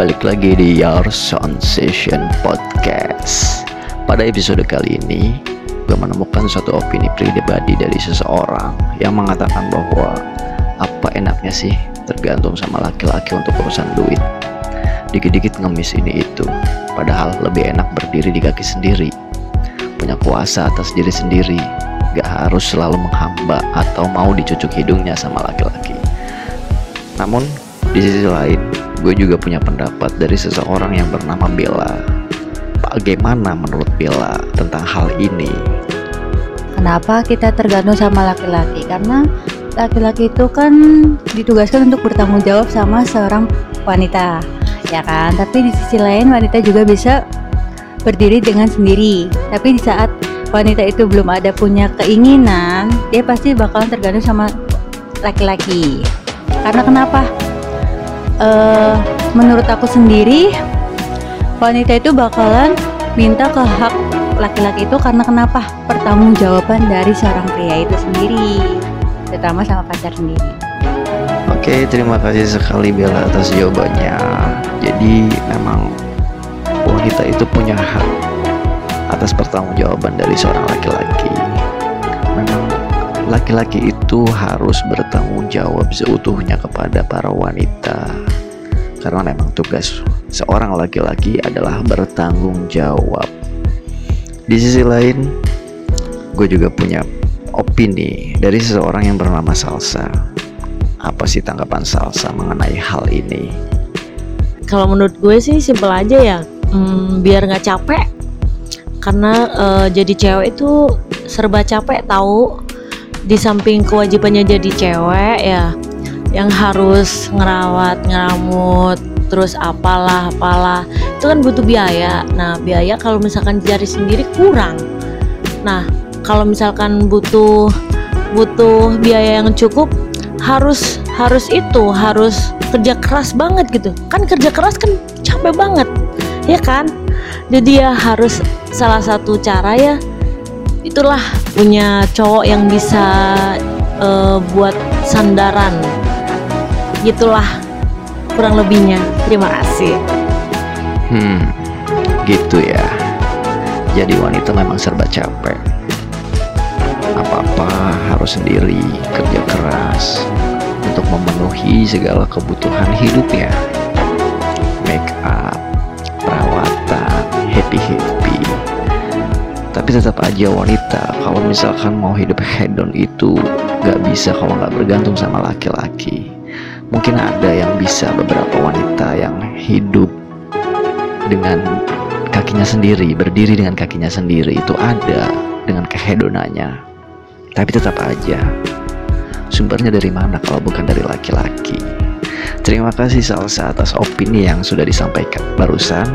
balik lagi di Your Sound Session Podcast. Pada episode kali ini Gue menemukan suatu opini pribadi dari seseorang Yang mengatakan bahwa Apa enaknya sih tergantung sama laki-laki untuk urusan duit? Dikit-dikit ngemis ini itu Padahal lebih enak berdiri di kaki sendiri. Punya kuasa atas diri sendiri Gak harus selalu menghamba Atau mau dicucuk hidungnya sama laki-laki. Namun di sisi lain gue juga punya pendapat dari seseorang yang bernama Bella. Bagaimana menurut Bella tentang hal ini? Kenapa kita tergantung sama laki-laki? Karena laki-laki itu kan ditugaskan untuk bertanggung jawab sama seorang wanita, ya kan? Tapi di sisi lain wanita juga bisa berdiri dengan sendiri. Tapi di saat wanita itu belum ada punya keinginan, dia pasti bakalan tergantung sama laki-laki. Karena kenapa? Uh, menurut aku sendiri wanita itu bakalan minta ke hak laki-laki itu karena kenapa pertanggungjawaban dari seorang pria itu sendiri terutama sama pacar sendiri Oke, terima kasih sekali Bella atas jawabannya. Jadi memang wanita itu punya hak atas pertanggungjawaban dari seorang laki-laki. Memang laki-laki itu harus bertanggung jawab seutuhnya kepada para wanita karena memang tugas seorang laki-laki adalah bertanggung jawab. Di sisi lain, gue juga punya opini dari seseorang yang bernama Salsa. Apa sih tanggapan Salsa mengenai hal ini? Kalau menurut gue sih simpel aja ya, hmm, biar nggak capek. Karena uh, jadi cewek itu serba capek tahu. Di samping kewajibannya jadi cewek ya, yang harus ngerawat ngeramut terus apalah apalah itu kan butuh biaya. Nah biaya kalau misalkan cari sendiri kurang. Nah kalau misalkan butuh butuh biaya yang cukup harus harus itu harus kerja keras banget gitu. Kan kerja keras kan capek banget ya kan? Jadi ya harus salah satu cara ya itulah punya cowok yang bisa uh, buat sandaran. Gitulah kurang lebihnya. Terima kasih. Hmm gitu ya. Jadi wanita memang serba capek. Apa-apa harus sendiri kerja keras untuk memenuhi segala kebutuhan hidupnya. Make up perawatan happy happy tapi tetap aja wanita kalau misalkan mau hidup hedon itu gak bisa kalau nggak bergantung sama laki-laki mungkin ada yang bisa beberapa wanita yang hidup dengan kakinya sendiri, berdiri dengan kakinya sendiri itu ada dengan kehedonannya. Tapi tetap aja sumbernya dari mana kalau bukan dari laki-laki. Terima kasih Salsa atas opini yang sudah disampaikan barusan.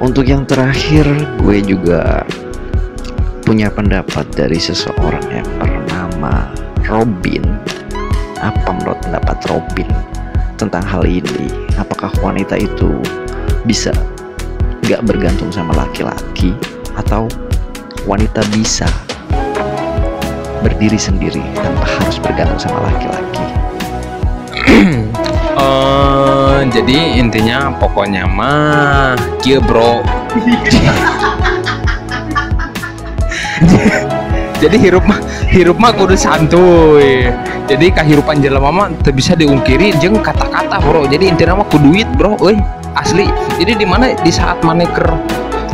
Untuk yang terakhir, gue juga punya pendapat dari seseorang yang bernama Robin apa menurut pendapat Robin tentang hal ini? Apakah wanita itu bisa gak bergantung sama laki-laki atau wanita bisa berdiri sendiri tanpa harus bergantung sama laki-laki? uh, jadi intinya pokoknya mah kia bro jadi hirup mah hirup mah kudu santuy. Jadi kehidupan jelema mah bisa diungkiri jeng kata-kata bro. Jadi intinya mah kuduit bro eh asli. Jadi di mana di saat mana ker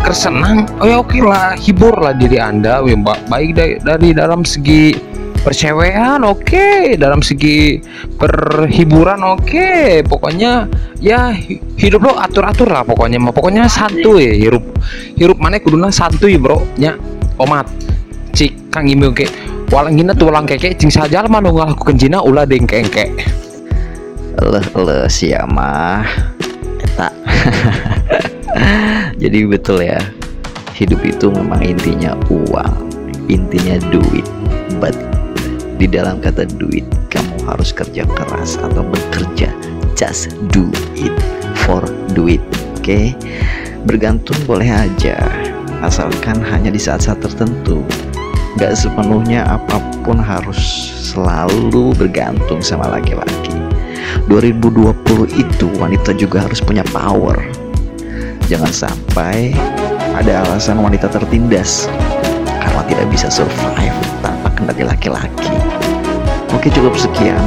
kersenang oh ya oke lah hibur lah diri anda. We, baik dari, dari dalam segi percewean oke. Okay. dalam segi perhiburan oke. Okay. pokoknya ya hidup lo atur-atur lah pokoknya mah. Pokoknya santuy hirup hirup mana kuduna santuy bro. Nya omat cik kang imeu ke walang gina tuh walang keke cing saja mah nu ngalakukeun cina ulah dengkengke leh leh sia mah. Eta. Jadi betul ya hidup itu memang intinya uang intinya duit. But di dalam kata duit kamu harus kerja keras atau bekerja just do it for duit oke okay? bergantung boleh aja asalkan hanya di saat-saat tertentu gak sepenuhnya apa pun harus selalu bergantung sama laki-laki 2020 itu wanita juga harus punya power. Jangan sampai ada alasan wanita tertindas karena tidak bisa survive tanpa kendali laki-laki. Oke cukup sekian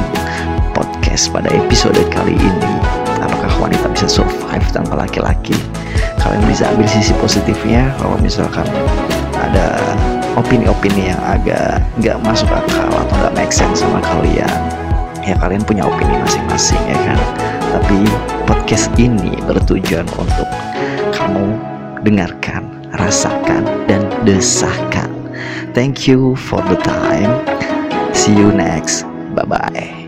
podcast pada episode kali ini. Apakah wanita bisa survive tanpa laki-laki? Kalian bisa ambil sisi positifnya kalau misalkan ada opini-opini yang agak nggak masuk akal atau nggak make sense sama kalian. Ya kalian punya opini masing-masing ya kan? Tapi podcast ini bertujuan untuk kamu dengarkan rasakan dan desahkan thank you for the time. See you next. Bye bye